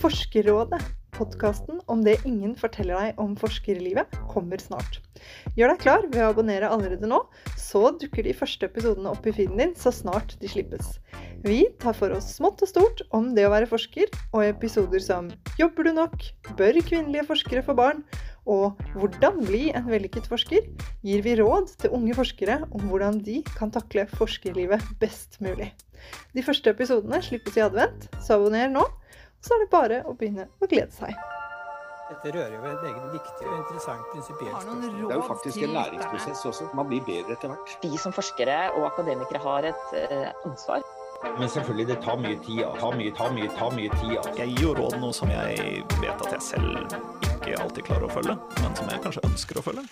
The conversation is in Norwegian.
Forskerrådet, podkasten om det ingen forteller deg om forskerlivet, kommer snart. Gjør deg klar ved å abonnere allerede nå, så dukker de første episodene opp i feeden din så snart de slippes. Vi tar for oss smått og stort om det å være forsker, og episoder som Jobber du nok? Bør kvinnelige forskere få barn? Og Hvordan bli en vellykket forsker? gir vi råd til unge forskere om hvordan de kan takle forskerlivet best mulig. De første episodene slippes i advent, så abonner nå. Så er det bare å begynne å glede seg. Dette rører jo ved et eget viktig og interessant prinsipielt spørsmål. Det er jo faktisk en læringsprosess også. Man blir bedre etter hvert. vi som forskere og akademikere har et eh, ansvar. Men selvfølgelig, det tar mye tid. ja. Tar mye, tar mye, tar mye tid. ja. Jeg gir jo råd noe som jeg vet at jeg selv ikke alltid klarer å følge, men som jeg kanskje ønsker å følge.